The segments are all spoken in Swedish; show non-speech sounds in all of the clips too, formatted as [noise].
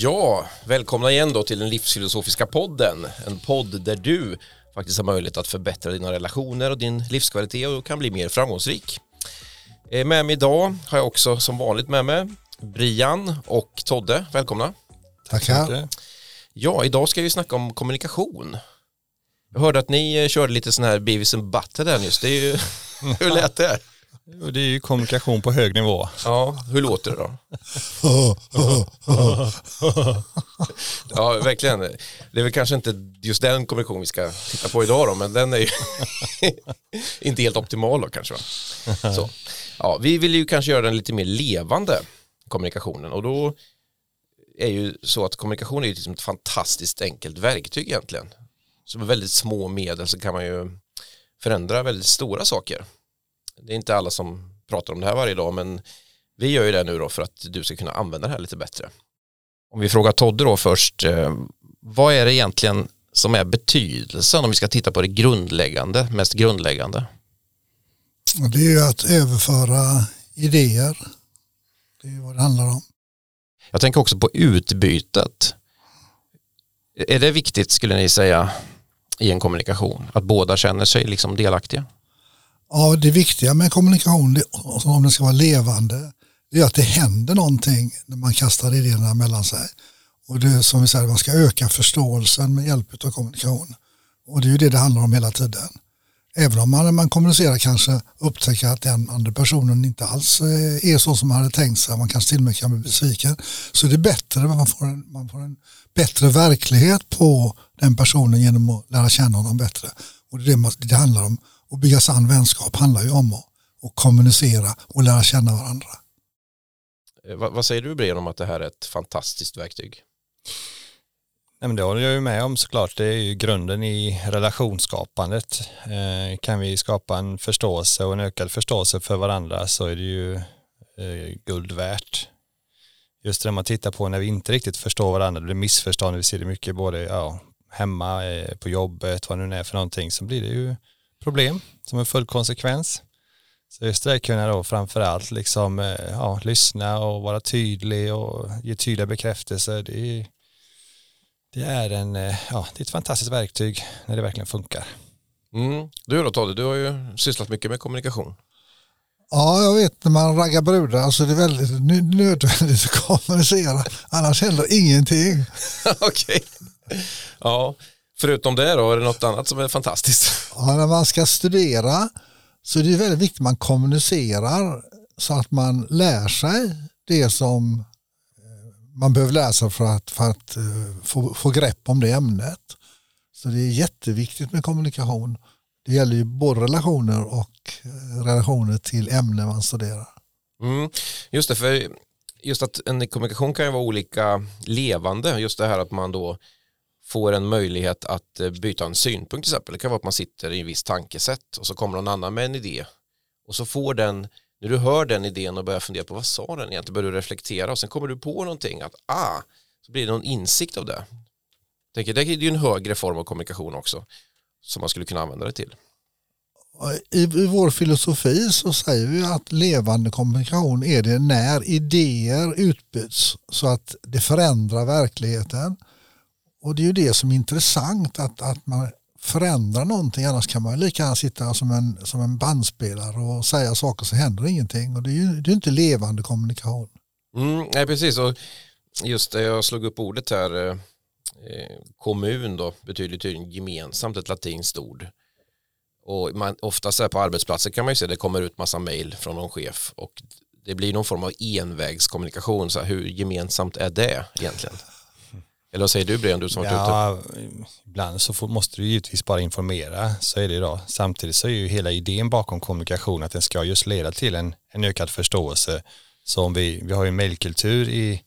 Ja, välkomna igen då till den livsfilosofiska podden. En podd där du faktiskt har möjlighet att förbättra dina relationer och din livskvalitet och kan bli mer framgångsrik. Eh, med mig idag har jag också som vanligt med mig Brian och Todde. Välkomna. Tackar. Ja, idag ska vi snacka om kommunikation. Jag hörde att ni eh, körde lite sån här Beavis and Butter där nyss. Det är ju, [laughs] hur lät det? Det är ju kommunikation på hög nivå. Ja, hur låter det då? Ja, verkligen. Det är väl kanske inte just den kommunikation vi ska titta på idag då, men den är ju [laughs] inte helt optimal då kanske. Va? Så. Ja, vi vill ju kanske göra den lite mer levande kommunikationen och då är ju så att kommunikation är ju liksom ett fantastiskt enkelt verktyg egentligen. Så med väldigt små medel så kan man ju förändra väldigt stora saker. Det är inte alla som pratar om det här varje dag men vi gör ju det nu då för att du ska kunna använda det här lite bättre. Om vi frågar Todde då först, eh, vad är det egentligen som är betydelsen om vi ska titta på det grundläggande, mest grundläggande? Det är ju att överföra idéer. Det är vad det handlar om. Jag tänker också på utbytet. Är det viktigt skulle ni säga i en kommunikation? Att båda känner sig liksom delaktiga? Ja, det viktiga med kommunikation, det, alltså om den ska vara levande, det är att det händer någonting när man kastar idéerna mellan sig. Och det är som vi säger, man ska öka förståelsen med hjälp av kommunikation. Och det är ju det det handlar om hela tiden. Även om man när man kommunicerar kanske upptäcker att den andra personen inte alls eh, är så som man hade tänkt sig, man kanske till och med kan bli besviken, så är det bättre, man får en, man får en bättre verklighet på den personen genom att lära känna honom bättre. Och det är det det handlar om. Och bygga sann vänskap handlar ju om att, att kommunicera och lära känna varandra. Eh, Vad, vad säger du Brian om att det här är ett fantastiskt verktyg? Nej, men det håller jag ju med om såklart. Det är ju grunden i relationsskapandet. Eh, kan vi skapa en förståelse och en ökad förståelse för varandra så är det ju eh, guld värt. Just det man tittar på när vi inte riktigt förstår varandra, det blir missförstånd, vi ser det mycket både ja, hemma, eh, på jobbet, vad det nu är för någonting, så blir det ju problem som en full konsekvens. Så just det kunna då framförallt liksom, eh, ja, lyssna och vara tydlig och ge tydliga bekräftelser, det är det är, en, eh, ja, det är ett fantastiskt verktyg när det verkligen funkar. Mm. Du då Todde, du har ju sysslat mycket med kommunikation. Ja, jag vet när man raggar brudar så är det väldigt nö- nödvändigt att kommunicera. Annars händer ingenting. [laughs] Okej. Ja, förutom det då, är det något annat som är fantastiskt? Ja, när man ska studera så är det väldigt viktigt att man kommunicerar så att man lär sig det som eh, man behöver lära sig för att, för att eh, få, få grepp om det ämnet. Så det är jätteviktigt med kommunikation. Det gäller ju både relationer och eh, relationer till ämnen man studerar. Mm. Just det, för just att en kommunikation kan ju vara olika levande. Just det här att man då får en möjlighet att eh, byta en synpunkt till exempel. Det kan vara att man sitter i en viss tankesätt och så kommer någon annan med en idé och så får den, när du hör den idén och börjar fundera på vad sa den egentligen, börjar du reflektera och sen kommer du på någonting att ah, så blir det någon insikt av det. Tänker, det är ju en högre form av kommunikation också som man skulle kunna använda det till. I, I vår filosofi så säger vi att levande kommunikation är det när idéer utbyts så att det förändrar verkligheten. Och det är ju det som är intressant att, att man förändrar någonting annars kan man ju lika gärna sitta som en, som en bandspelare och säga saker så händer ingenting och det är ju det är inte levande kommunikation. Mm, nej, precis. Och just det, jag slog upp ordet här. eh, eh kommun då betyder tydligen gemensamt ett latinskt ord. Och man, oftast här på arbetsplatser kan man ju se det kommer ut massa mejl från någon chef och det blir någon form av envägskommunikation. Så här, hur gemensamt är det egentligen? Eller vad säger du Brian, du som varit ute? Ja, ibland så får, måste du givetvis bara informera, så är det idag. Samtidigt så är ju hela idén bakom kommunikation att den ska just leda till en, en ökad förståelse. Så om vi, vi har ju en mejlkultur i,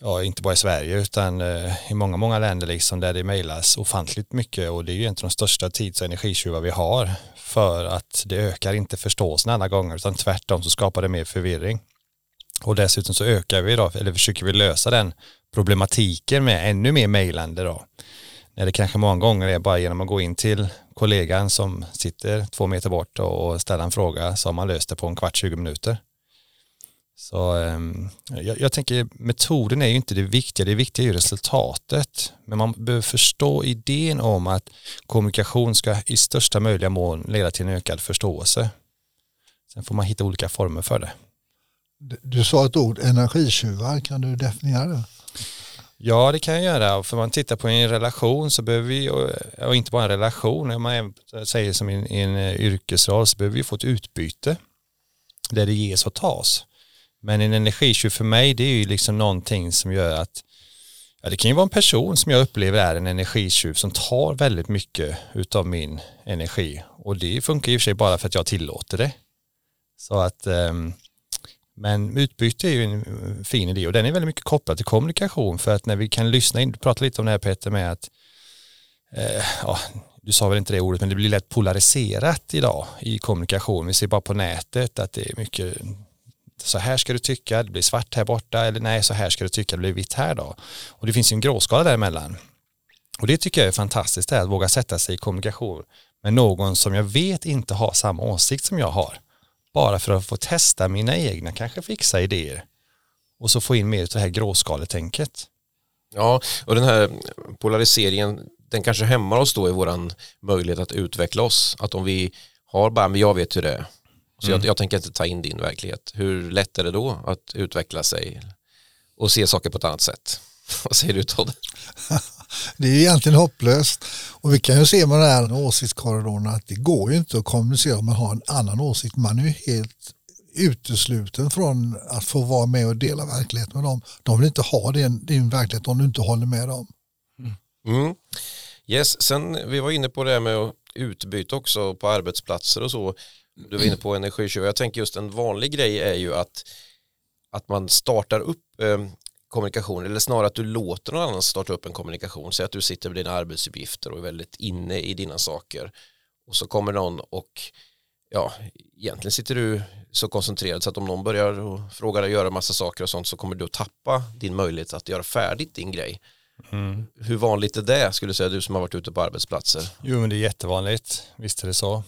ja, inte bara i Sverige utan eh, i många, många länder liksom där det mejlas ofantligt mycket och det är ju egentligen de största tids och energitjuvar vi har för att det ökar inte förståelsen alla gånger utan tvärtom så skapar det mer förvirring. Och dessutom så ökar vi då, eller försöker vi lösa den problematiken med ännu mer mejlande då. När det kanske många gånger är bara genom att gå in till kollegan som sitter två meter bort och ställa en fråga så har man löst det på en kvart, 20 minuter. Så ehm, jag, jag, tänker metoden är ju inte det viktiga, det viktiga är ju resultatet. Men man behöver förstå idén om att kommunikation ska i största möjliga mån leda till en ökad förståelse. Sen får man hitta olika former för det. Du sa ett ord, energitjuvar, kan du definiera det? Ja, det kan jag göra. För man tittar på en relation så behöver vi, och inte bara en relation, om man säger som en, en eh, yrkesroll så behöver vi få ett utbyte där det ges och tas. Men en energitjuv för mig det är ju liksom någonting som gör att ja, det kan ju vara en person som jag upplever är en energitjuv som tar väldigt mycket utav min energi och det funkar i och för sig bara för att jag tillåter det. Så att um, men utbyte är ju en fin idé och den är väldigt mycket kopplad till kommunikation för att när vi kan lyssna in, du pratade lite om det här Peter med att eh, ja, du sa väl inte det ordet men det blir lätt polariserat idag i kommunikation. Vi ser bara på nätet att det är mycket så här ska du tycka, det blir svart här borta eller nej så här ska du tycka, det blir vitt här då. Och det finns ju en gråskala däremellan. Och det tycker jag är fantastiskt att våga sätta sig i kommunikation med någon som jag vet inte har samma åsikt som jag har bara för att få testa mina egna kanske fixa idéer och så få in mer av det här gråskaletänket. Ja, och den här polariseringen den kanske hämmar oss då i våran möjlighet att utveckla oss. Att om vi har bara, men jag vet hur det är. Så mm. jag, jag, tänker inte ta in din verklighet. Hur lätt är det då att utveckla sig och se saker på ett annat sätt? [laughs] Vad säger du Todd? [laughs] det är egentligen hopplöst. Och vi kan ju se med den här åsiktskorridoren att det går ju inte att kommunicera om man har en annan åsikt. Man är ju helt utesluten från att få vara med och dela verklighet med dem. De vill inte ha din, din verklighet om du inte håller med dem. Mm. mm. Yes, sen vi var inne på det här med utbyte också på arbetsplatser och så. Du var inne på energitjuv. Jag tänker just en vanlig grej är ju att, att man startar upp eh, kommunikation eller snarare att du låter någon annan starta upp en kommunikation. Säg att du sitter med dina arbetsuppgifter och är väldigt inne i dina saker och så kommer någon och ja, egentligen sitter du så koncentrerad så att om någon börjar och frågar dig göra massa saker och sånt så kommer du att tappa din möjlighet att göra färdigt din grej. Mm. Hur vanligt är det skulle du säga du som har varit ute på arbetsplatser? Jo men det är jättevanligt, visst är det så.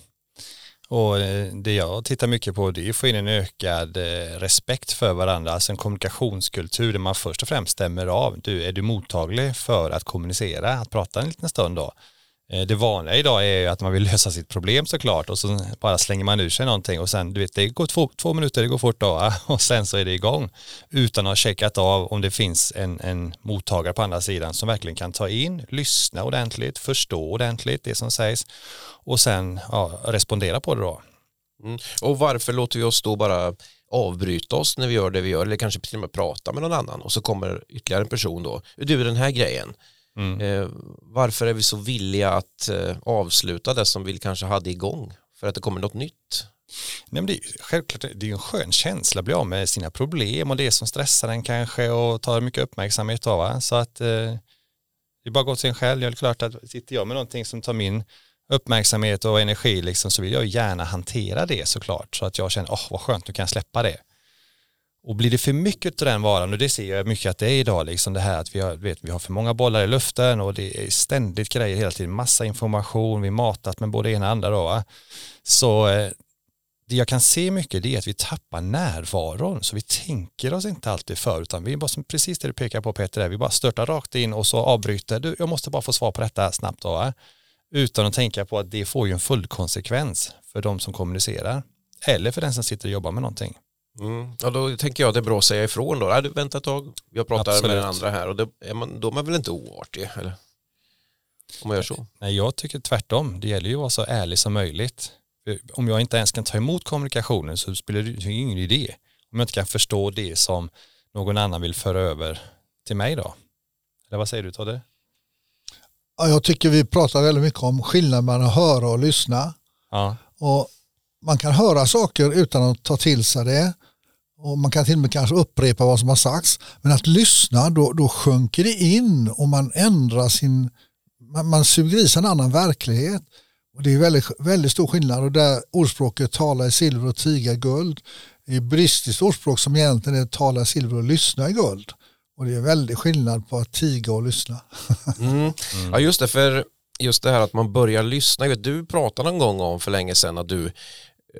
Och eh, det jag tittar mycket på det är att få in en ökad eh, respekt för varandra, alltså en kommunikationskultur där man först och främst stämmer av. Du, är du mottaglig för att kommunicera, att prata en liten stund då? Eh, det vanliga idag är ju att man vill lösa sitt problem såklart och så bara slänger man ur sig någonting och sen du vet det går två, två minuter, det går fort då ah, [laughs] och sen så är det igång utan att ha checkat av om det finns en, en mottagare på andra sidan som verkligen kan ta in, lyssna ordentligt, förstå ordentligt det som sägs och sen ja, respondera på det då. Mm. Och varför låter vi oss då bara avbryta oss när vi gör det vi gör eller kanske till och med prata med någon annan och så kommer ytterligare en person då, du den här grejen, Mm. Eh, varför är vi så villiga att eh, avsluta det som vi kanske hade igång? För att det kommer något nytt? Nej, men det är, självklart det är en skön känsla att bli av med sina problem och det som stressar en kanske och tar mycket uppmärksamhet av. Va? Så att eh, det är bara till en själv. Det är klart att sitter jag med någonting som tar min uppmärksamhet och energi liksom, så vill jag gärna hantera det såklart så att jag känner, åh oh, vad skönt, nu kan jag släppa det. Och blir det för mycket av den varan, och det ser jag mycket att det är idag, liksom det här att vi har, vet, vi har för många bollar i luften och det är ständigt grejer hela tiden, massa information, vi matat med både ena och andra då. Så eh, det jag kan se mycket det är att vi tappar närvaron, så vi tänker oss inte alltid för, utan vi är bara som precis det du pekar på Peter, vi bara störtar rakt in och så avbryter, du, jag måste bara få svar på detta snabbt då, utan att tänka på att det får ju en full konsekvens för de som kommunicerar, eller för den som sitter och jobbar med någonting. Mm. Ja, då tänker jag att det är bra att säga ifrån då. du, vänta ett tag, jag pratar Absolut. med den andra här och det, är man, då är man väl inte oartig? Eller? Om man gör så? Nej, jag tycker tvärtom. Det gäller ju att vara så ärlig som möjligt. Om jag inte ens kan ta emot kommunikationen så spelar det ingen idé. Om jag inte kan förstå det som någon annan vill föra över till mig då. Eller vad säger du Todde? Ja, jag tycker vi pratar väldigt mycket om skillnaden mellan att höra och lyssna. Ja. Och man kan höra saker utan att ta till sig det och man kan till och med kanske upprepa vad som har sagts. Men att lyssna, då, då sjunker det in och man ändrar sin, man, man suger i sig en annan verklighet. Och det är väldigt, väldigt stor skillnad och där ordspråket tala i silver och tiga guld det är buddhistiskt ordspråk som egentligen är tala i silver och lyssna i guld. Och det är väldigt skillnad på att tiga och lyssna. [laughs] Mm. Mm. Ja just det, för just det här att man börjar lyssna. Du pratade någon gång om för länge sedan att du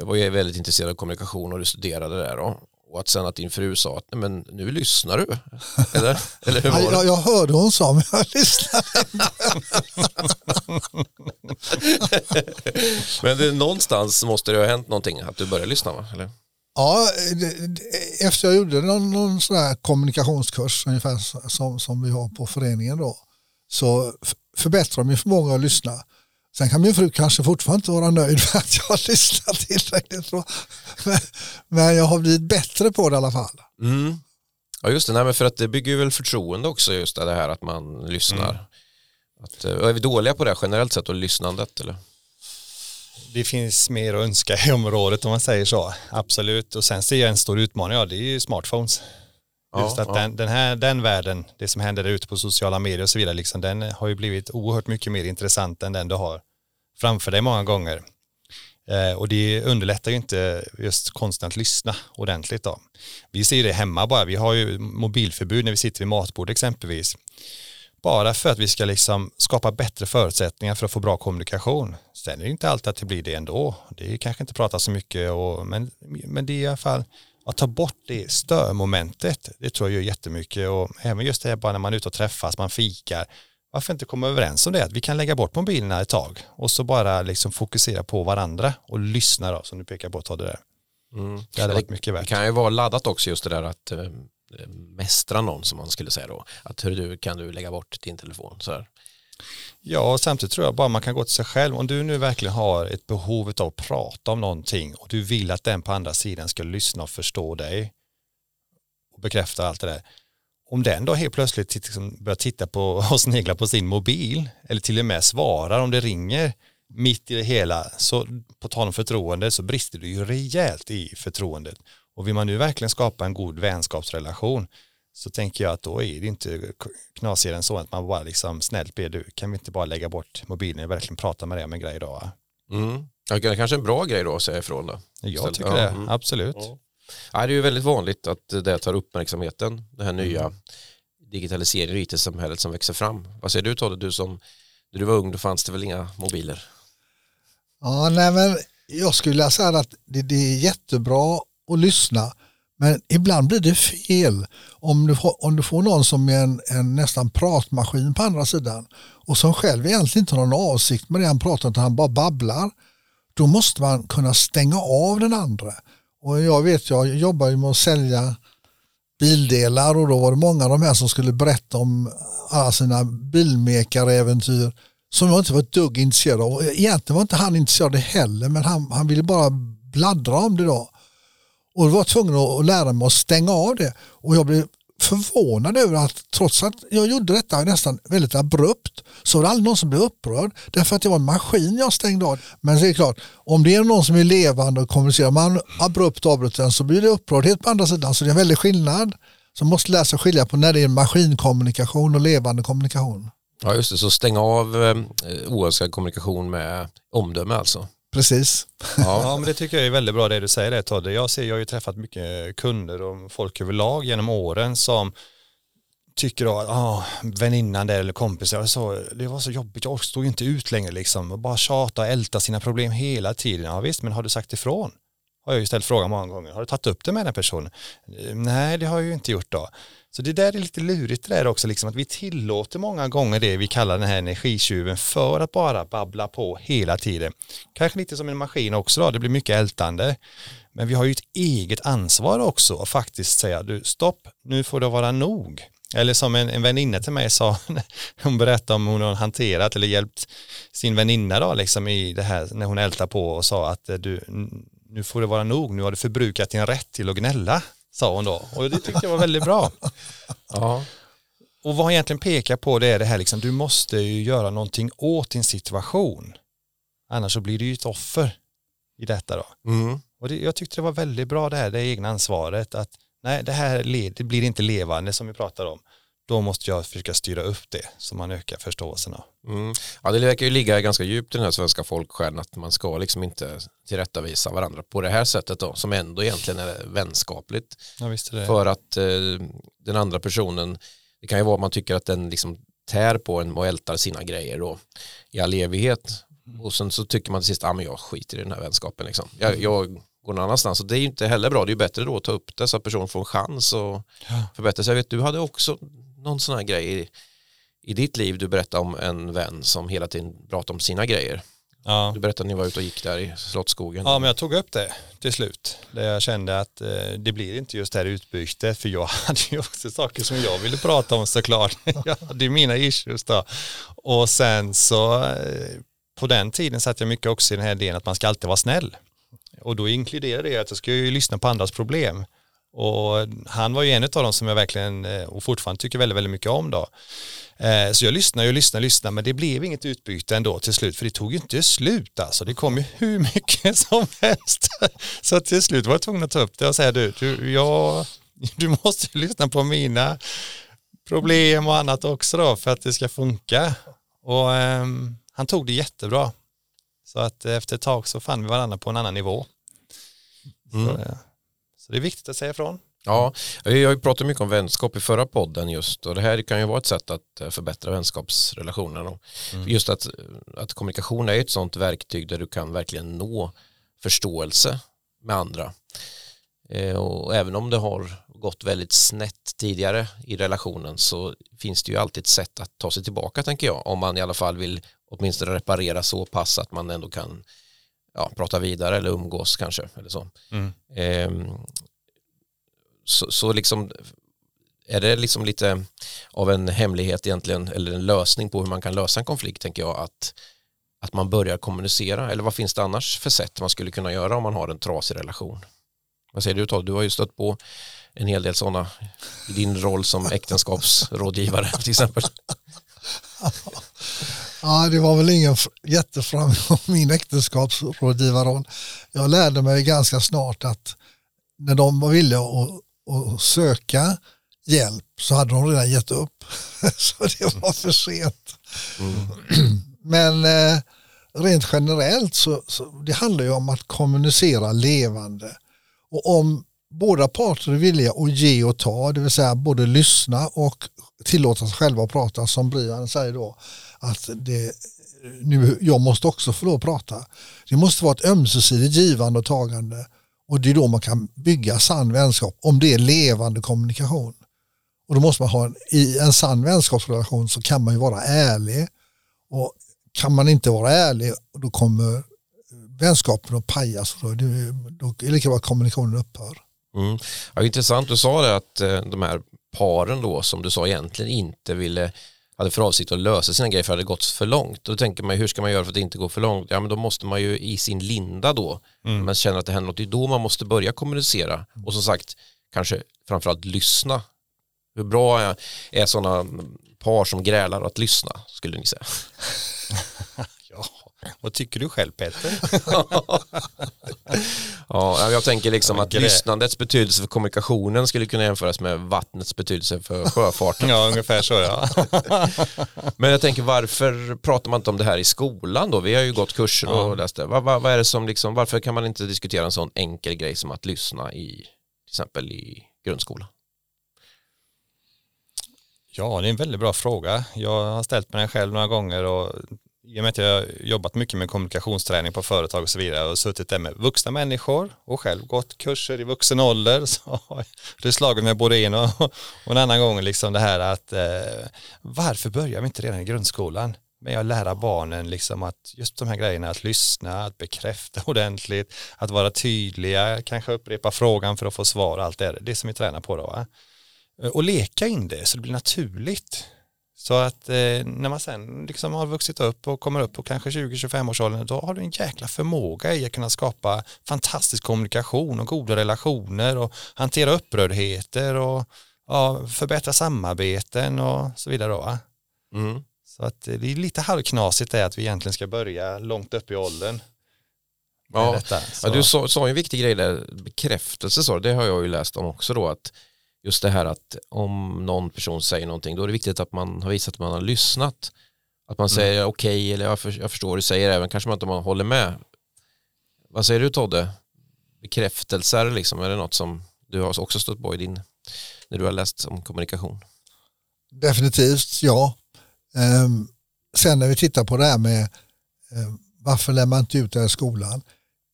var väldigt intresserad av kommunikation och du studerade där då. Och att sen att din fru sa att men nu lyssnar du. [laughs] Eller, eller hur var det? jag, jag hörde hon sa men jag lyssnade. [laughs] Men det, någonstans måste det ha hänt någonting att du började lyssna va? Eller? Ja, det, det, efter jag gjorde någon, någon sån här kommunikationskurs ungefär som, som vi har på föreningen då så f- förbättrar min förmåga att lyssna. Sen kan min fru kanske fortfarande inte vara nöjd med att jag [laughs] har lyssnat tillräckligt bra. Men, men jag har blivit bättre på det i alla fall. Mm. Ja just det, Nej, men för att det bygger väl förtroende också just det här att man lyssnar. Att, eh, är vi dåliga på det generellt sett och lyssnandet eller? Det finns mer att önska i området om man säger så. Absolut. Och sen ser jag en stor utmaning, ja det är ju smartphones. Just Ja, att ja. Den, den här den världen, det som händer där ute på sociala medier och så vidare, liksom, den har ju blivit oerhört mycket mer intressant än den du har framför dig många gånger. Eh, och det underlättar ju inte just konsten att lyssna ordentligt. Då. Vi ser det hemma bara, vi har ju mobilförbud när vi sitter vid matbord exempelvis. Bara för att vi ska liksom skapa bättre förutsättningar för att få bra kommunikation. Sen är det inte alltid att det blir det ändå. Det är kanske inte pratat så mycket, och, men, men det är i alla fall att ta bort det störmomentet. Det tror jag gör jättemycket och även just det här bara när man är ute och träffas, man fikar. Varför inte komma överens om det? Att vi kan lägga bort mobilerna ett tag och så bara liksom fokusera på varandra och lyssna då, som du pekar på, ta det där. Mm. Det hade varit mycket Det värt. kan ju vara laddat också just det där att eh, mästra någon som man skulle säga då. Att hur du kan du lägga bort din telefon så här. Ja, och samtidigt tror jag bara man kan gå till sig själv. Om du nu verkligen har ett behov av att prata om någonting och du vill att den på andra sidan ska lyssna och förstå dig och bekräfta allt det där. Om den då helt plötsligt liksom börjar titta på [laughs] och snegla på sin mobil eller till och med svarar om det ringer mitt i det hela så på tal om förtroende så brister det ju rejält i förtroendet. Och vill man nu verkligen skapa en god vänskapsrelation så tänker jag att då är det inte knasigare än så att man bara liksom snällt ber du kan vi inte bara lägga bort mobilen och verkligen prata med dig om en grej då va? Mm. Ja, det är kanske en bra grej då att säga ifrån då. Jag Istället- tycker ja, det, mm. absolut. Ja. Ja, det är ju väldigt vanligt att det tar uppmärksamheten, det här nya digitaliseringen och IT-samhället som växer fram. Vad säger du Todde, du som när du var ung då fanns det väl inga mobiler? Ja, nej, men jag skulle vilja säga att det, det är jättebra att lyssna men ibland blir det fel om du får, om du får någon som är en, en nästan pratmaskin på andra sidan och som själv egentligen inte har någon avsikt med det han pratar utan han bara babblar. Då måste man kunna stänga av den andra. Och jag vet, jag jobbar ju med att sälja bildelar och då var det många av de här som skulle berätta om alla sina bilmekaräventyr som jag inte var ett dugg intresserad av. Och Egentligen var inte han intresserad av det heller men han, han ville bara bladdra om det då. Och då var jag tvungen att lära mig att stänga av det och jag blev förvånad över att trots att jag gjorde detta nästan väldigt abrupt så var det aldrig någon som blev upprörd därför att det var en maskin jag stängde av. Men det är klart, om det är någon som är levande och kommunicerar man abrupt avbryter den så blir det upprördhet på andra sidan så det är en väldig skillnad. Så man måste lära sig skilja på när det är maskinkommunikation och levande kommunikation. Ja just det, så stänga av eh, oönskad kommunikation med omdöme alltså. Precis. Ja. [laughs] Ja, men det tycker jag är väldigt bra det du säger det Todde. Jag ser, jag har ju träffat mycket kunder och folk överlag genom åren som tycker att ah, väninnan där eller kompisar, så, det var så jobbigt, jag stod ju inte ut längre liksom och bara tjata och älta sina problem hela tiden. Ja visst, men har du sagt ifrån? Har jag ju ställt frågan många gånger. Har du tagit upp det med den personen? Nej, det har jag ju inte gjort då. Så det där är lite lurigt det där också, liksom att vi tillåter många gånger det vi kallar den här energitjuven för att bara babbla på hela tiden. Kanske lite som en maskin också då, det blir mycket ältande. Men vi har ju ett eget ansvar också att faktiskt säga, du stopp, nu får det vara nog. Eller som en, en väninna till mig sa, [laughs] hon berättade om hon har hanterat eller hjälpt sin väninna då, liksom i det här, när hon ältar på och sa att du, nu får det vara nog, nu har du förbrukat din rätt till att gnälla, sa hon då. Och det tyckte jag var väldigt bra. [laughs] Ja. Och vad han egentligen pekar på det är det här liksom, du måste ju göra någonting åt din situation. Annars så blir du ju ett offer i detta då. Mm. Och det, jag tyckte det var väldigt bra det här, det egna ansvaret att nej, det här det blir inte levande som vi pratar om. Då måste jag försöka styra upp det så man ökar förståelsen. då. Mm. Ja, det verkar ju ligga ganska djupt i den här svenska folksjälen att man ska liksom inte tillrättavisa varandra på det här sättet då, som ändå egentligen är vänskapligt. Ja, visst är det. För att eh, den andra personen, det kan ju vara att man tycker att den liksom tär på en och ältar sina grejer då i all evighet. Och sen så tycker man till sist, ja ah, men jag skiter i den här vänskapen liksom. Jag, jag går någon annanstans. Och det är ju inte heller bra, det är ju bättre då att ta upp det så att personen får en chans och förbättra sig. Jag vet, du hade också någon sån här grej i, ditt liv, du berättade om en vän som hela tiden pratade om sina grejer. Ja. Du berättade att ni var ute och gick där i Slottsskogen. Ja, men jag tog upp det till slut. Där jag kände att eh, det blir inte just det här utbytet. För jag [laughs] hade ju också saker som jag ville prata om såklart. [laughs] jag hade ju mina issues då. Och sen så eh, på den tiden satt jag mycket också i den här idén att man ska alltid vara snäll. Och då inkluderar det att jag ska ju lyssna på andras problem. Och han var ju en av dem som jag verkligen eh, och fortfarande tycker väldigt, väldigt mycket om då. Eh, så jag lyssnade och lyssnade och lyssnade men det blev inget utbyte ändå till slut för det tog ju inte slut alltså. Det kom ju hur mycket [laughs] som helst. Så till slut var jag tvungen att ta upp det och säga du, du, jag, du måste lyssna på mina problem och annat också då för att det ska funka. Och um, han tog det jättebra. Så att efter ett tag så fann vi varandra på en annan nivå. Mm. Så, eh, så, det är viktigt att säga ifrån. Ja, jag har ju pratat mycket om vänskap i förra podden just och det här kan ju vara ett sätt att eh, förbättra vänskapsrelationerna. Mm. Just att, att kommunikation är ett sånt verktyg där du kan verkligen nå förståelse med andra. Eh, och även om det har gått väldigt snett tidigare i relationen så finns det ju alltid ett sätt att ta sig tillbaka tänker jag. Om man i alla fall vill åtminstone reparera så pass att man ändå kan ja, prata vidare eller umgås kanske. Eller så. Mm. Eh, så, så liksom är det liksom lite av en hemlighet egentligen eller en lösning på hur man kan lösa en konflikt tänker jag att, att man börjar kommunicera eller vad finns det annars för sätt man skulle kunna göra om man har en trasig relation? Vad säger du Todd? Du har ju stött på en hel del sådana i din roll som äktenskapsrådgivare till exempel. [laughs] Ja, det var väl ingen jätteframgång min äktenskapsrådgivarroll. Jag lärde mig ganska snart att när de var villiga att, att söka hjälp så hade de redan gett upp. [laughs] så det var för sent. Mm. Men eh, rent generellt så, så det handlar ju om att kommunicera levande. Och om båda parter är villiga att ge och ta, det vill säga både lyssna och tillåta sig själva att prata som Brian säger då, att det, nu, jag måste också få lov att prata. Det måste vara ett ömsesidigt givande och tagande och det är då man kan bygga sann vänskap om det är levande kommunikation. Och då måste man ha en, i en sann vänskapsrelation så kan man ju vara ärlig och kan man inte vara ärlig då kommer vänskapen att pajas och då, då är det lika bra att kommunikationen upphör. Mm. Ja, intressant, du sa det att eh, de här paren då som du sa egentligen inte ville hade för avsikt att lösa sina grejer för att det gått för långt. Då tänker man hur ska man göra för att det inte går för långt? Ja men då måste man ju i sin linda då, mm. man känner att det händer något, det är då man måste börja kommunicera och som sagt kanske framförallt lyssna. Hur bra är, är sådana par som grälar att lyssna skulle ni säga? [laughs] vad tycker du själv Peter? [laughs] ja, jag tänker liksom att lyssnandets betydelse för kommunikationen skulle kunna jämföras med vattnets betydelse för sjöfarten. [laughs] ja, ungefär så ja. [laughs] Men jag tänker varför pratar man inte om det här i skolan då? Vi har ju gått kurser och ja. läst det. Vad, vad, vad, är det som liksom, varför kan man inte diskutera en sån enkel grej som att lyssna i till exempel i grundskolan? Ja, det är en väldigt bra fråga. Jag har ställt mig den själv några gånger och i och med att jag har jobbat mycket med kommunikationsträning på företag och så vidare och suttit där med vuxna människor och själv gått kurser i vuxen ålder [laughs] så har det slagit mig både en och, och en annan gång liksom det här att eh, varför börjar vi inte redan i grundskolan med att lära barnen liksom att just de här grejerna att lyssna, att bekräfta [laughs] ordentligt, att vara tydliga, kanske upprepa frågan för att få svar, allt det, det som vi tränar på då. Va? Eh, och leka in det så det blir naturligt. Så att eh, när man sen liksom har vuxit upp och kommer upp på kanske 20-25 års ålder då har du en jäkla förmåga i att kunna skapa fantastisk kommunikation och goda relationer och hantera upprördheter och ja, förbättra samarbeten och så vidare. Då, mm. Så att det är lite halvknasigt det att vi egentligen ska börja långt upp i åldern. Ja, ja, du sa, sa en viktig grej där, bekräftelse så, det har jag ju läst om också då att just det här att om någon person säger någonting då är det viktigt att man har visat att man har lyssnat. Att man mm. säger okej okay, eller jag, för, jag förstår du säger även kanske man inte man håller med. Vad säger du Todde? Bekräftelser liksom, är det något som du har också stött på i din, när du har läst om kommunikation? Definitivt, ja. Um, sen när vi tittar på det här med um, varför lär man inte ut det här i skolan?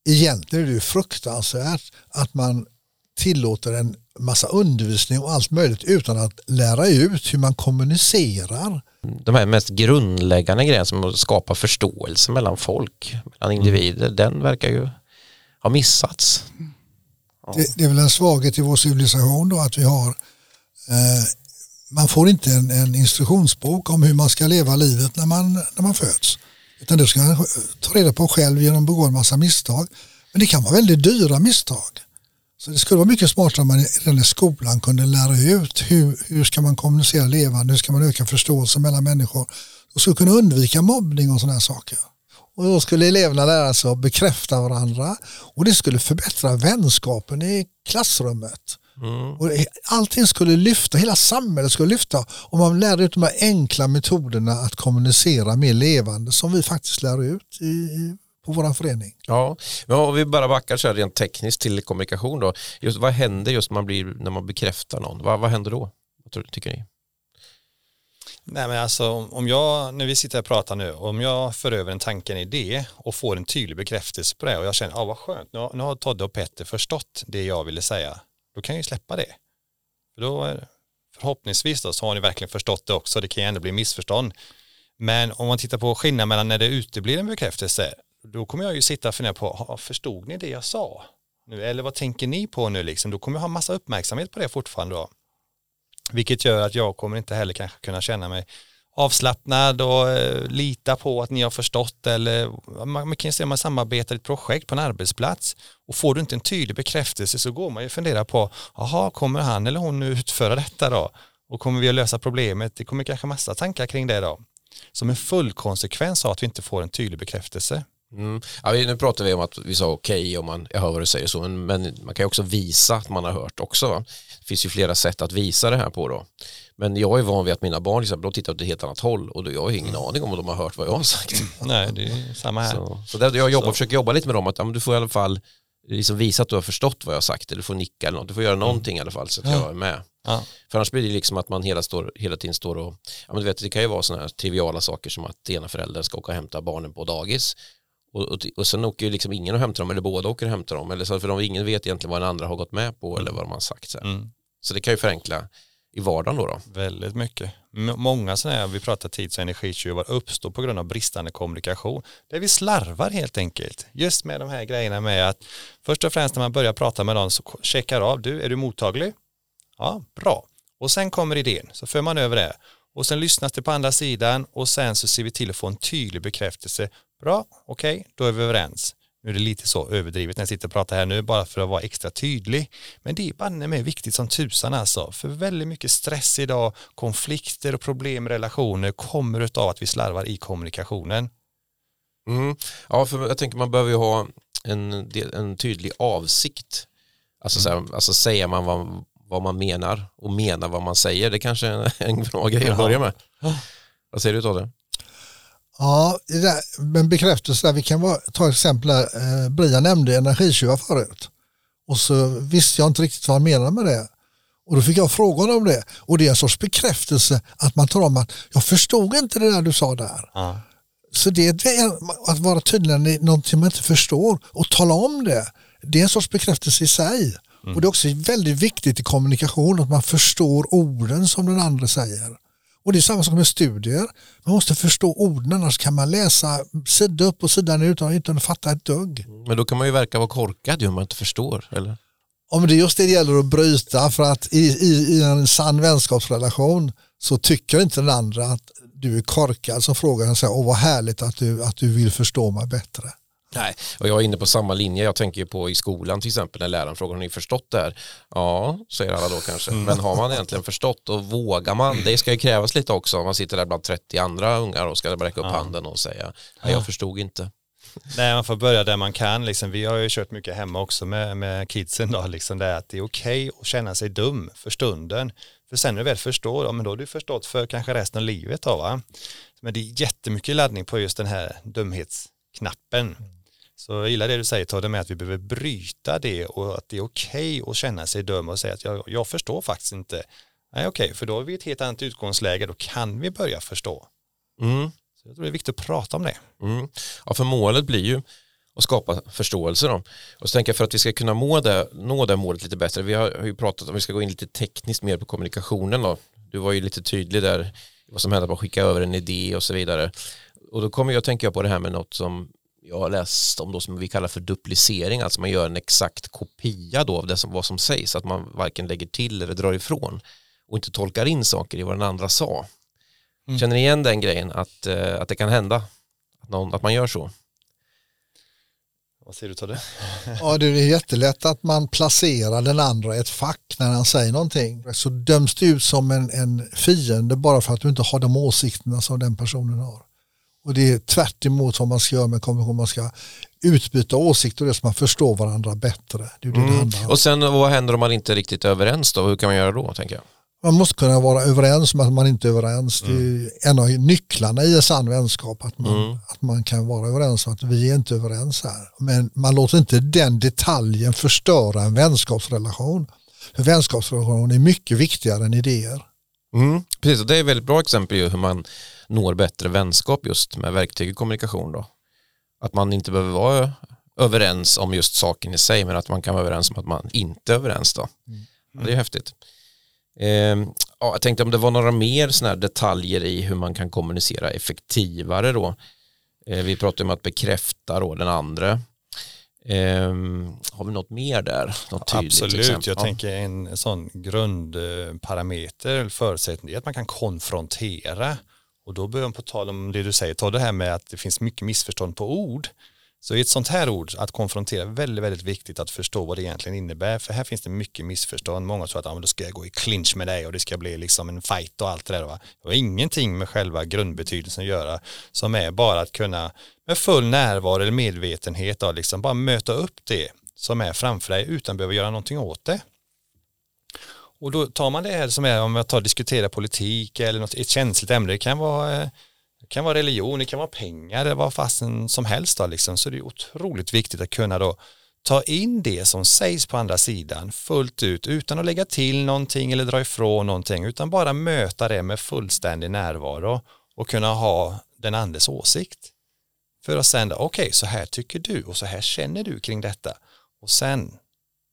egentligen är det ju fruktansvärt att man tillåter en massa undervisning och allt möjligt utan att lära ut hur man kommunicerar. De här mest grundläggande grejerna som att skapa förståelse mellan folk, mellan individer, mm. den verkar ju ha missats. Ja. Det, det, är väl en svaghet i vår civilisation då att vi har eh, man får inte en, en, instruktionsbok om hur man ska leva livet när man, när man föds. Utan det ska man ta reda på själv genom att begå en massa misstag. Men det kan vara väldigt dyra misstag. Så det skulle vara mycket smartare om man redan i skolan kunde lära ut hur, hur ska man kommunicera levande, hur ska man öka förståelse mellan människor och skulle kunna undvika mobbning och sådana saker. Och då skulle eleverna lära sig att bekräfta varandra och det skulle förbättra vänskapen i klassrummet. Mm. Och allting skulle lyfta, hela samhället skulle lyfta om man lärde ut de här enkla metoderna att kommunicera mer levande som vi faktiskt lär ut i, på vår förening. Ja, men om vi bara backar så här rent tekniskt till kommunikation då. Just, vad händer just när man, blir, när man bekräftar någon? Vad, vad händer då? Vad tror, tycker ni? Nej men alltså om jag, när vi sitter och pratar nu, om jag för över en tanke, en idé och får en tydlig bekräftelse på det och jag känner, ja ah, vad skönt, nu har, nu har Todde och Petter förstått det jag ville säga, då kan jag ju släppa det. För då, förhoppningsvis då, så har ni verkligen förstått det också, det kan ju ändå bli missförstånd. Men om man tittar på skillnaden mellan när det uteblir en bekräftelse då kommer jag ju sitta och fundera på, förstod ni det jag sa? Nu, eller vad tänker ni på nu liksom? Då kommer jag ha massa uppmärksamhet på det fortfarande då. Vilket gör att jag kommer inte heller kanske kunna känna mig avslappnad och eh, lita på att ni har förstått eller man, man kan säga att man samarbetar i ett projekt på en arbetsplats och får du inte en tydlig bekräftelse så går man ju fundera på, jaha, kommer han eller hon nu utföra detta då? Och kommer vi att lösa problemet? Det kommer kanske massa tankar kring det då. Som en full konsekvens av att vi inte får en tydlig bekräftelse. Mm. Ja, nu pratar vi om att vi sa okej okay, om man, jag hör vad du säger så, men, men, man kan ju också visa att man har hört också. Va? Det finns ju flera sätt att visa det här på då. Men jag är van vid att mina barn liksom, de tittar åt ett helt annat håll och jag har ingen mm. aning om de har hört vad jag har sagt. Nej, det är samma här. Så, så där, jag jobbar, så. försöker jobba lite med dem, att ja, du får i alla fall liksom visa att du har förstått vad jag har sagt, eller du får nicka eller något, du får göra mm. någonting mm. i alla fall så att jag är med. Ja. För annars blir det liksom att man hela, står, hela tiden står och, ja men du vet det kan ju vara sådana här triviala saker som att ena föräldern ska åka och hämta barnen på dagis och, och, och sen åker ju liksom ingen och hämtar dem eller båda åker och hämtar dem. Eller så, för de, ingen vet egentligen vad den andra har gått med på mm. eller vad de har sagt. Så, mm. så det kan ju förenkla i vardagen då. då. Väldigt mycket. M många sådana här, vi pratar tids och energitjuvar, uppstår på grund av bristande kommunikation. Där vi slarvar helt enkelt. Just med de här grejerna med att först och främst när man börjar prata med någon så checkar av, du är du mottaglig? Ja, bra. Och sen kommer idén, så för man över det. Och sen lyssnas det på andra sidan och sen så ser vi till att få en tydlig bekräftelse Bra, okej, okay, då är vi överens. Nu är det lite så överdrivet när jag sitter och pratar här nu bara för att vara extra tydlig. Men det är banne med viktigt som tusan alltså. För väldigt mycket stress idag, konflikter och problem i relationer kommer av att vi slarvar i kommunikationen. Mm. Ja, för jag tänker man behöver ju ha en, en tydlig avsikt. Alltså, mm. så här, alltså säger man vad, vad man menar och menar vad man säger. Det kanske är en [laughs] bra grej att börja med. Vad säger du Todde? Ja, men bekräftelse, vi kan ta exempel här, eh, Brian nämnde energitjuvar förut. Och så visste jag inte riktigt vad han menade med det. Och då fick jag frågan om det. Och det är en sorts bekräftelse att man tar om att jag förstod inte det där du sa där. Ja. Så det är att vara tydlig när någonting man inte förstår och tala om det. Det är en sorts bekräftelse i sig. Mm. Och det är också väldigt viktigt i kommunikation att man förstår orden som den andra säger. Och det är samma sak med studier. Man måste förstå orden annars kan man läsa sida upp och sida ner utan, utan att fatta ett dugg. Men då kan man ju verka vara korkad om man inte förstår. Eller? Ja, men det är just det det gäller att bryta för att i, i, i en sann vänskapsrelation så tycker inte den andra att du är korkad som frågar och säger åh vad härligt att du, att du vill förstå mig bättre. Nej, och jag är inne på samma linje. Jag tänker på i skolan till exempel när läraren frågar har ni förstått det här? Ja, säger alla då kanske. Mm. Men har man egentligen förstått och vågar man? Det ska ju krävas lite också. Man sitter där bland 30 andra ungar och ska räcka upp ja. handen och säga nej, jag förstod inte. Nej, man får börja där man kan. Liksom, vi har ju kört mycket hemma också med, med kidsen. Då, liksom, det att det är okej okay att känna sig dum för stunden. För sen när du väl förstår, ja, men då har du förstått för kanske resten av livet. Då, va? Men det är jättemycket laddning på just den här dumhetsknappen. Så jag gillar det du säger Todde med att vi behöver bryta det och att det är okej okay att känna sig dum och säga att jag, jag förstår faktiskt inte. Nej okej, okay, för då har vi ett helt annat utgångsläge, då kan vi börja förstå. Mm. Så jag tror det är viktigt att prata om det. Mm. Ja, för målet blir ju och skapa förståelse då. Och så tänker jag för att vi ska kunna må det, nå det målet lite bättre, vi har, ju pratat om, vi ska gå in lite tekniskt mer på kommunikationen då. Du var ju lite tydlig där, vad som händer att skicka över en idé och så vidare. Och då kommer jag tänka på det här med något som jag har läst om då som vi kallar för duplicering, alltså man gör en exakt kopia då av det som, vad som sägs, att man varken lägger till eller drar ifrån och inte tolkar in saker i vad den andra sa. Mm. Känner ni igen den grejen att, eh, att det kan hända? Att, någon, att man gör så? Vad säger du till det? [laughs] ja, det är jättelätt att man placerar den andra i ett fack när han säger någonting. Så döms du ut som en, en fiende bara för att du inte har de åsikterna som den personen har. Och det är tvärt vad man ska göra med konvention. Man ska utbyta åsikter och det så man förstår varandra bättre. Det det mm. det och sen vad händer om man inte är riktigt överens då? Hur kan man göra då tänker jag? Man måste kunna vara överens om att man inte är överens. Mm. Det är mm. en av nycklarna i en sann vänskap att man, mm. att man kan vara överens om att vi är inte överens här. Men man låter inte den detaljen förstöra en vänskapsrelation. För vänskapsrelation är mycket viktigare än idéer. Mm. Precis, och det är ett väldigt bra exempel hur man når bättre vänskap just med verktyg i kommunikation då. Att man inte behöver vara överens om just saken i sig men att man kan vara överens om att man inte är överens då. Mm. Ja, det är häftigt. Eh, ja, jag tänkte om det var några mer sådana här detaljer i hur man kan kommunicera effektivare då. Eh, vi pratade om att bekräfta då den andra. Eh, har vi något mer där? Något Absolut, jag ja. tänker en sån grundparameter, förutsättning är att man kan konfrontera och då börjar man på tal om det du säger, ta det här med att det finns mycket missförstånd på ord. Så i ett sånt här ord, att konfrontera, väldigt, väldigt viktigt att förstå vad det egentligen innebär. För här finns det mycket missförstånd. Många tror att ah, då ska jag gå i clinch med dig och det ska bli liksom en fight och allt det där. Va? Det har ingenting med själva grundbetydelsen att göra som är bara att kunna med full närvaro eller medvetenhet då, liksom bara möta upp det som är framför dig utan att behöva göra någonting åt det. Och då tar man det här som är om jag tar diskutera politik eller något, ett känsligt ämne, det kan vara, eh, det kan vara religion, det kan vara pengar, det var fasen som helst då liksom. Så det är otroligt viktigt att kunna då ta in det som sägs på andra sidan fullt ut utan att lägga till någonting eller dra ifrån någonting utan bara möta det med fullständig närvaro och kunna ha den andres åsikt. För att sen, okej okay, så här tycker du och så här känner du kring detta och sen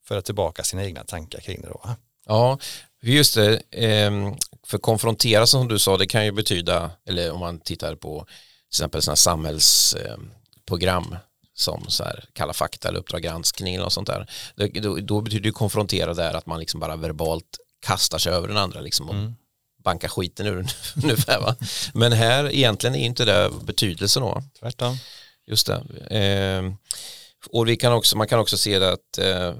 föra tillbaka sina egna tankar kring det då. Ja, just det. Ehm, för konfrontera som du sa, det kan ju betyda, eller om man tittar på till exempel sådana samhällsprogram som så här Kalla fakta eller Uppdrag granskning något sånt där. Då, då betyder ju konfrontera där att man liksom bara verbalt kastar sig över den andra liksom och mm. bankar skiten ur [laughs] den ungefär va. Men här egentligen är inte det betydelsen då. Tvärtom. Just det. Eh, och vi kan också, man kan också se det att eh,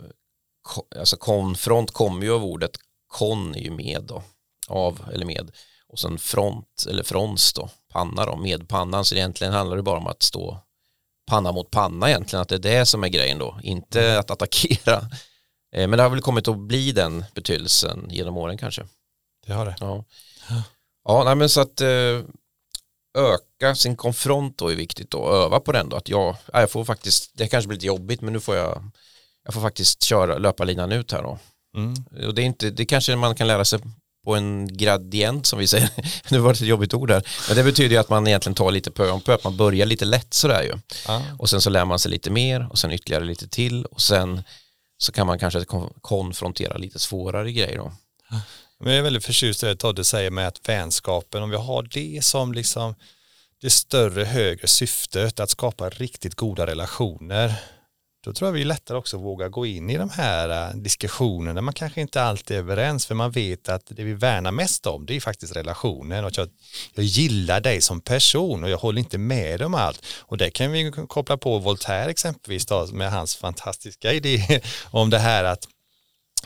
alltså konfront kommer ju av ordet kon är ju med då, av eller med och sen front eller frons då, panna då, med pannan så egentligen handlar det bara om att stå panna mot panna egentligen, att det är det som är grejen då, inte mm. att attackera. Eh, men det har väl kommit att bli den betydelsen genom åren kanske. Det har det. Ja, ja nej, men så att eh, öka sin konfront då är viktigt då, öva på den då, att jag, jag får faktiskt, det kanske blir lite jobbigt men nu får jag jag får faktiskt köra löparlinan ut här då. Mm. Och det, är inte, det kanske man kan lära sig på en gradient som vi säger. [laughs] nu var det ett jobbigt ord där. Men det betyder ju att man egentligen tar lite pö om pö, att man börjar lite lätt sådär ju. Ah. Och sen så lär man sig lite mer och sen ytterligare lite till och sen så kan man kanske konfrontera lite svårare grejer då. Men jag är väldigt förtjust i det Todde säger med att vänskapen, om vi har det som liksom det större, högre syftet att skapa riktigt goda relationer då tror jag vi lättare också vågar gå in i de här äh, diskussionerna där man kanske inte alltid är överens för man vet att det vi värnar mest om det är faktiskt relationen. Och jag, jag gillar dig som person och jag håller inte med om allt. Och det kan vi koppla på Voltaire exempelvis då, med hans fantastiska idé [laughs] om det här att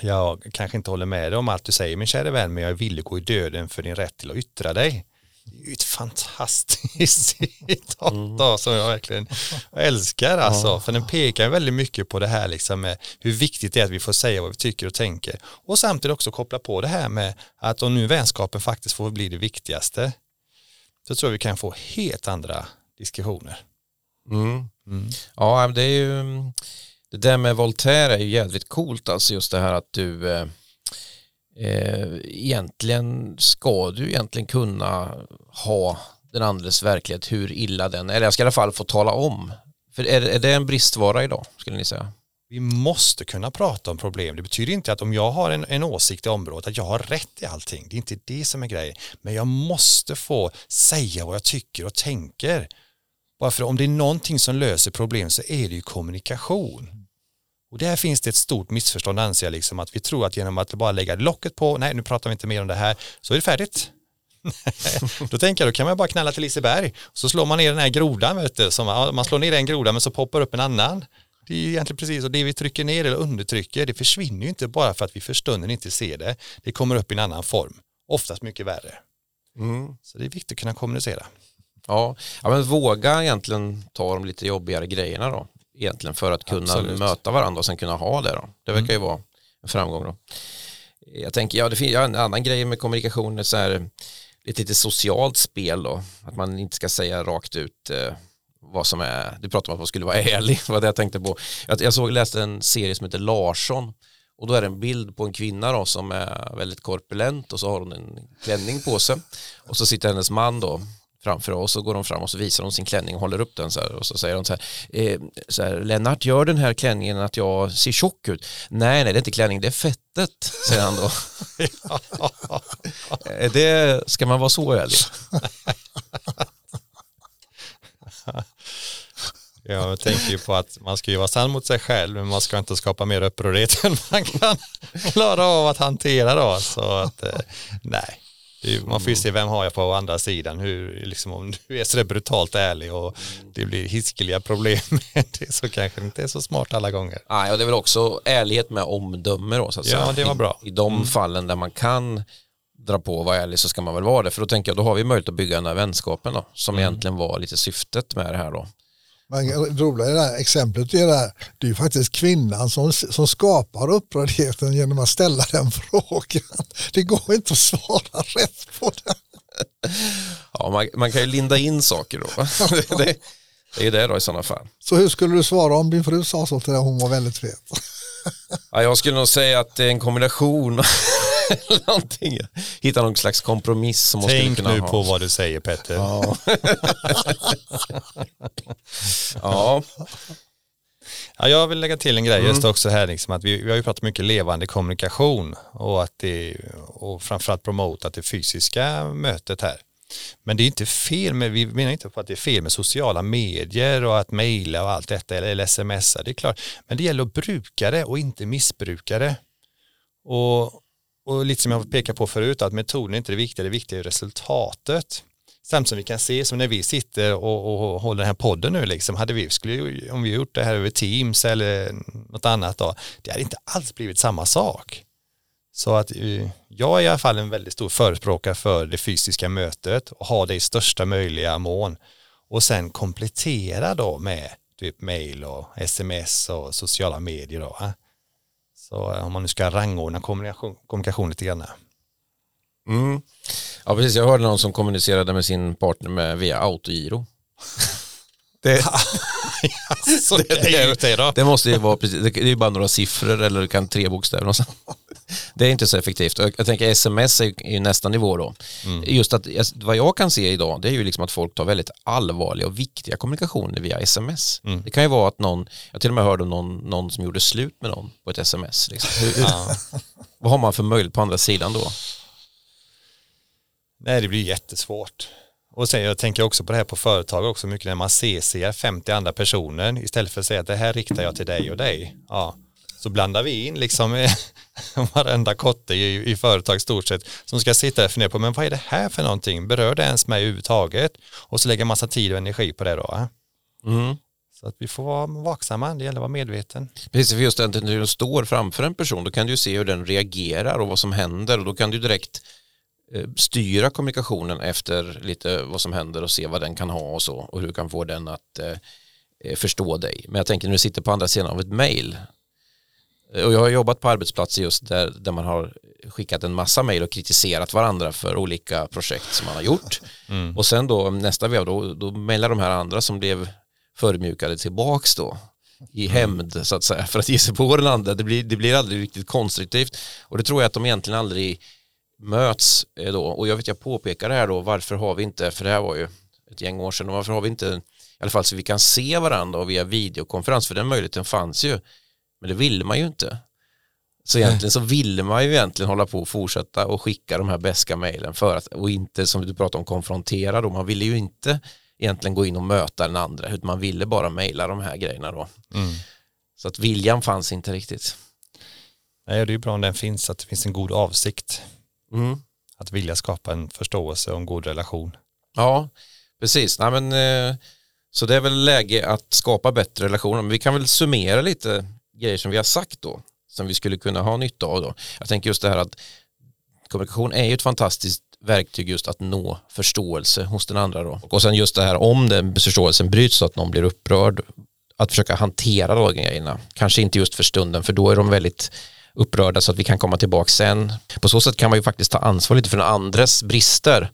jag kanske inte håller med dig om allt du säger min kära vän men jag vill gå i döden för din rätt till att yttra dig det är ju ett fantastiskt [laughs] citat mm. som jag verkligen älskar alltså. Ja. För den pekar väldigt mycket på det här liksom med hur viktigt det är att vi får säga vad vi tycker och tänker. Och samtidigt också koppla på det här med att om nu vänskapen faktiskt får bli det viktigaste så tror jag vi kan få helt andra diskussioner. Mm. Mm. Ja, det är ju det där med Voltaire är ju jävligt coolt alltså just det här att du eh, eh, egentligen ska du egentligen kunna ha den andres verklighet hur illa den är. Eller jag ska i alla fall få tala om För är, är det en bristvara idag, skulle ni säga? Vi måste kunna prata om problem. Det betyder inte att om jag har en, en åsikt i området att jag har rätt i allting. Det är inte det som är grejen. Men jag måste få säga vad jag tycker och tänker. Bara för om det är någonting som löser problem så är det ju kommunikation. Och där finns det ett stort missförstånd anser jag, liksom, att vi tror att genom att bara lägga locket på, nej nu pratar vi inte mer om det här, så är det färdigt. [laughs] då tänker jag, då kan man bara knalla till Liseberg, så slår man ner den här grodan, vet du, som, man slår ner en groda men så poppar upp en annan. Det är egentligen precis, och det vi trycker ner eller undertrycker, det försvinner ju inte bara för att vi för stunden inte ser det, det kommer upp i en annan form, oftast mycket värre. Mm. Så det är viktigt att kunna kommunicera. Ja, ja men våga egentligen ta de lite jobbigare grejerna då egentligen för att kunna Absolut. möta varandra och sen kunna ha det då. Det verkar mm. ju vara en framgång då. Jag tänker, ja det finns ja, en annan grej med kommunikation, är så här, ett lite socialt spel då, att man inte ska säga rakt ut eh, vad som är, du pratar om att man skulle vara [laughs] ärlig, vad det jag tänkte på. Jag, jag såg, läste en serie som heter Larsson och då är det en bild på en kvinna då som är väldigt korpulent och så har hon en klänning på sig och så sitter hennes man då framför oss och går de fram och så visar de sin klänning och håller upp den så här och så säger de så här, eh, så här Lennart gör den här klänningen att jag ser tjock ut? Nej nej det är inte klänning det är fettet säger han då. [laughs] Det, ska man vara så ärlig. Jag tänker ju på att man ska ju vara sann mot sig själv men man ska inte skapa mer upprördhet [laughs] än man kan klara av att hantera då. Så att, eh, nej, man får ju se vem har jag på andra sidan, hur, liksom, om du är så brutalt ärlig och det blir hiskeliga problem [laughs] med det så kanske det inte är så smart alla gånger. Nej, och det är väl också ärlighet med omdöme då, så att ja, säga. det var bra. I, I de mm. fallen där man kan dra på och vara ärlig så ska man väl vara det, för då tänker jag då har vi möjlighet att bygga den här vänskapen då, som mm. egentligen var lite syftet med det här då. Men roliga i det här exemplet är det, här, det är ju faktiskt kvinnan som, som skapar upprördheten genom att ställa den [laughs] frågan. Det går inte att svara rätt på den. Ja, man, man kan ju linda in saker då. [laughs] [laughs] det, det är det då i sådana fall. Så hur skulle du svara om din fru sa så till dig, hon var väldigt fet? Ja, jag skulle nog säga att det är en kombination någonting. Hitta någon slags kompromiss som Tänk skulle kunna nu ha. på vad du säger Petter. Ja. Ja, jag vill lägga till en grej just mm. också här, liksom, att vi, vi har ju pratat mycket levande kommunikation och, att det, och framförallt promotat det fysiska mötet här. Men det är inte fel med, vi menar inte på att det är fel med sociala medier och att mejla och allt detta eller smsa, det är klart. Men det gäller att bruka det och inte missbruka det. Och, och lite som jag pekade på förut, att metoden är inte det viktiga, det viktiga är resultatet. Samt som vi kan se, som när vi sitter och, och håller den här podden nu, liksom, hade vi, skulle, om vi gjort det här över Teams eller något annat, då, det hade inte alls blivit samma sak. Så att eh, jag är i alla fall en väldigt stor förespråkare för det fysiska mötet och ha det i största möjliga mån. Och sen komplettera då med typ mail och sms och sociala medier. Då. Så eh, om man nu ska rangordna kommunikation, kommunikation lite grann. Mm. Ja precis, jag hörde någon som kommunicerade med sin partner med, via autogiro. [laughs] Det, alltså, [laughs] det, det, det, det, måste ju vara precis, det är bara några siffror eller kan tre bokstäver. [laughs] Det är inte så effektivt. Jag tänker sms är ju nästa nivå då. Mm. Just att vad jag kan se idag det är ju liksom att folk tar väldigt allvarliga och viktiga kommunikationer via sms. Mm. Det kan ju vara att någon, jag till och med hörde om någon, någon som gjorde slut med någon på ett sms. Liksom. Hur, ja. vad har man för möjlighet på andra sidan då? Nej det blir jättesvårt. Och sen jag tänker också på det här på företag också mycket när man ser 50 andra personer istället för att säga att det här riktar jag till dig och dig. Ja, så blandar vi in liksom [laughs] varenda kotte i, i företag stort sett som ska sitta och fundera på men vad är det här för någonting? Berör det ens mig överhuvudtaget? Och så lägga massa tid och energi på det då. Mm. Så att vi får vara vaksamma, det gäller att vara medveten. Precis, för just när du står framför en person då kan du se hur den reagerar och vad som händer och då kan du direkt styra kommunikationen efter lite vad som händer och se vad den kan ha och så och hur du kan få den att eh, eh, förstå dig. Men jag tänker när du sitter på andra sidan av ett mail och jag har jobbat på arbetsplatser just där, där man har skickat en massa mail och kritiserat varandra för olika projekt som man har gjort. Mm. Och sen då nästa vev då, då mejlar de här andra som blev förmjukade tillbaks då i mm. hämnd så att säga för att ge sig på den andra. Det blir, det blir aldrig riktigt konstruktivt och det tror jag att de egentligen aldrig möts eh, då och jag vet jag påpekar det här då varför har vi inte för det här var ju ett gäng år sedan och varför har vi inte I alla fall så vi kan se varandra och via videokonferens, för den möjligheten fanns ju. Men det ville man ju inte. Så egentligen så ville man ju egentligen hålla på och fortsätta och skicka de här beska mejlen för att, och inte som du pratade om konfrontera då, man ville ju inte egentligen gå in och möta den andra, utan man ville bara mejla de här grejerna då. Mm. Så att viljan fanns inte riktigt. Nej, det är ju bra om den finns, att det finns en god avsikt. Mm. Att vilja skapa en förståelse och en god relation. Ja, precis. Nej, men, eh, så det är väl läge att skapa bättre relationer. Men vi kan väl summera lite grejer som vi har sagt då, som vi skulle kunna ha nytta av då. Jag tänker just det här att kommunikation är ju ett fantastiskt verktyg just att nå förståelse hos den andra då. Och sen just det här om den förståelsen bryts så att någon blir upprörd, att försöka hantera de grejerna. Kanske inte just för stunden, för då är de väldigt upprörda så att vi kan komma tillbaka sen. På så sätt kan man ju faktiskt ta ansvar lite för den andres brister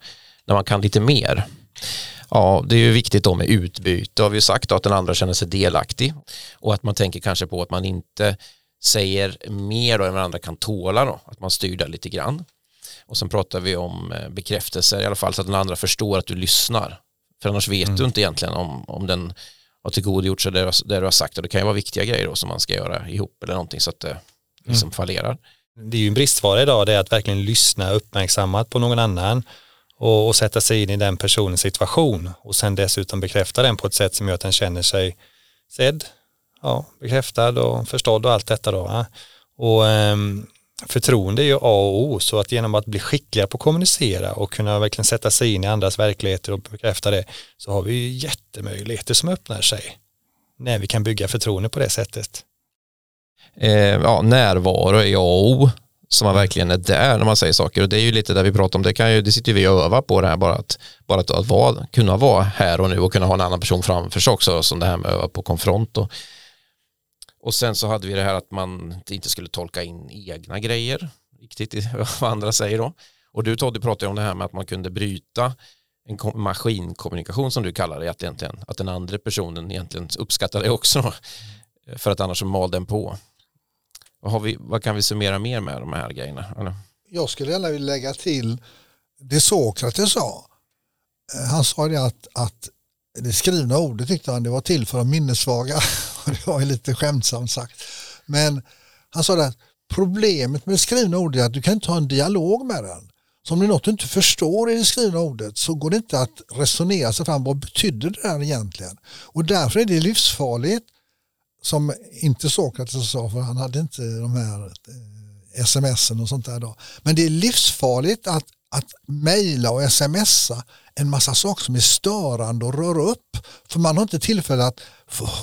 när man kan lite mer. Ja, det är ju viktigt då med utbyte har vi sagt då, att den andra känner sig delaktig och att man tänker kanske på att man inte säger mer då än vad andra kan tåla då, att man styr det lite grann. Och sen pratar vi om eh, bekräftelser i alla fall så att den andra förstår att du lyssnar. För annars vet mm. du inte egentligen om, om den har tillgodogjort sig det, det du har sagt och det kan ju vara viktiga grejer då som man ska göra ihop eller någonting så att det liksom mm. fallerar. Det är ju en bristvara idag det är att verkligen lyssna uppmärksammat på någon annan och, och, sätta sig in i den personens situation och sen dessutom bekräfta den på ett sätt som gör att den känner sig sedd, ja, bekräftad och förstådd och allt detta då. Ja. Och um, förtroende är ju A och O så att genom att bli skickliga på att kommunicera och kunna verkligen sätta sig in i andras verkligheter och bekräfta det så har vi ju jättemöjligheter som öppnar sig när vi kan bygga förtroende på det sättet. Eh, ja, närvaro är A och O så man verkligen är där när man säger saker. Och det är ju lite där vi pratar om, det, kan ju, det sitter vi och övar på det här bara att, bara att, att vara, kunna vara här och nu och kunna ha en annan person framför sig också som det här med att öva på konfront och, och sen så hade vi det här att man inte skulle tolka in egna grejer riktigt [laughs] vad andra säger då. Och du Toddy pratade om det här med att man kunde bryta en maskinkommunikation som du kallar det egentligen, att den andra personen egentligen uppskattar det också [laughs] för att annars så mal den på. Vad, vi, vad, kan vi summera mer med de här grejerna? Eller? Jag skulle gärna vilja lägga till det Sokrates sa. Eh, han sa det att, att det skrivna ordet tyckte han det var till för de minnesvaga. [laughs] det var lite skämtsamt sagt. Men han sa att problemet med det skrivna ordet är att du kan inte ha en dialog med den. Så om det är något du inte förstår i det skrivna ordet så går det inte att resonera sig fram. Vad betyder det där egentligen? Och därför är det livsfarligt som inte Sokrates sa för han hade inte de här eh, sms och sånt där då. Men det är livsfarligt att, att mejla och smsa en massa saker som är störande och rör upp. För man har inte tillfälle att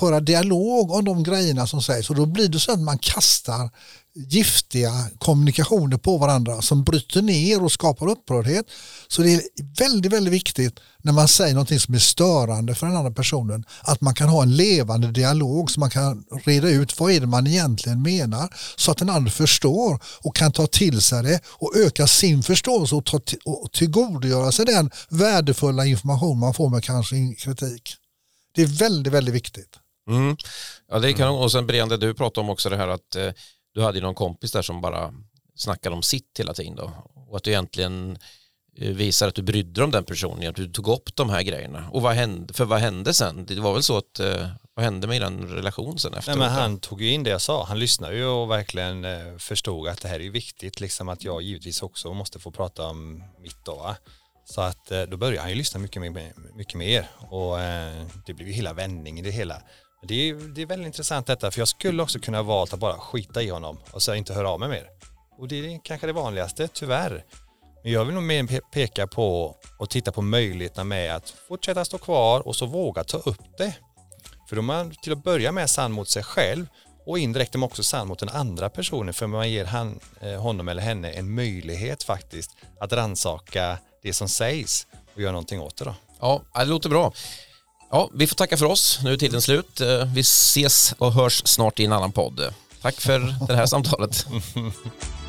höra dialog om de grejerna som sägs och då blir det så att man kastar giftiga kommunikationer på varandra som bryter ner och skapar upprördhet. Så det är väldigt, väldigt viktigt när man säger någonting som är störande för den andra personen att man kan ha en levande dialog så man kan reda ut vad är det man egentligen menar så att den andra förstår och kan ta till sig det och öka sin förståelse och, ta och tillgodogöra sig den värdefulla information man får med kanske kritik. Det är väldigt, väldigt viktigt. Mm. Ja, det kan, och sen Brian, det du pratade om också det här att eh, du hade någon kompis där som bara snackade om sitt hela tiden då och att du egentligen eh, visar att du brydde dig om den personen, att du tog upp de här grejerna. Och vad hände, för vad hände sen? Det var väl så att, eh, vad hände med den relationen sen efteråt? Nej, men han tog ju in det jag sa, han lyssnade ju och verkligen eh, förstod att det här är viktigt, liksom att jag givetvis också måste få prata om mitt då. Så att då började han ju lyssna mycket mer, mycket mer och det blev ju hela vändningen i det hela. Det är, det är väldigt intressant detta, för jag skulle också kunna valt att bara skita i honom och så inte höra av mig mer. Och det är kanske det vanligaste, tyvärr. Men jag vill nog mer peka på och titta på möjligheterna med att fortsätta stå kvar och så våga ta upp det. För då är man till att börja med sann mot sig själv och indirekt är man också sann mot den andra personen för man ger han, eh, honom eller henne en möjlighet faktiskt att ransaka det som sägs och göra någonting åt det då. Ja, det låter bra. Ja, vi får tacka för oss. Nu är tiden slut. Eh, vi ses och hörs snart i en annan podd. Tack för det här samtalet. [laughs]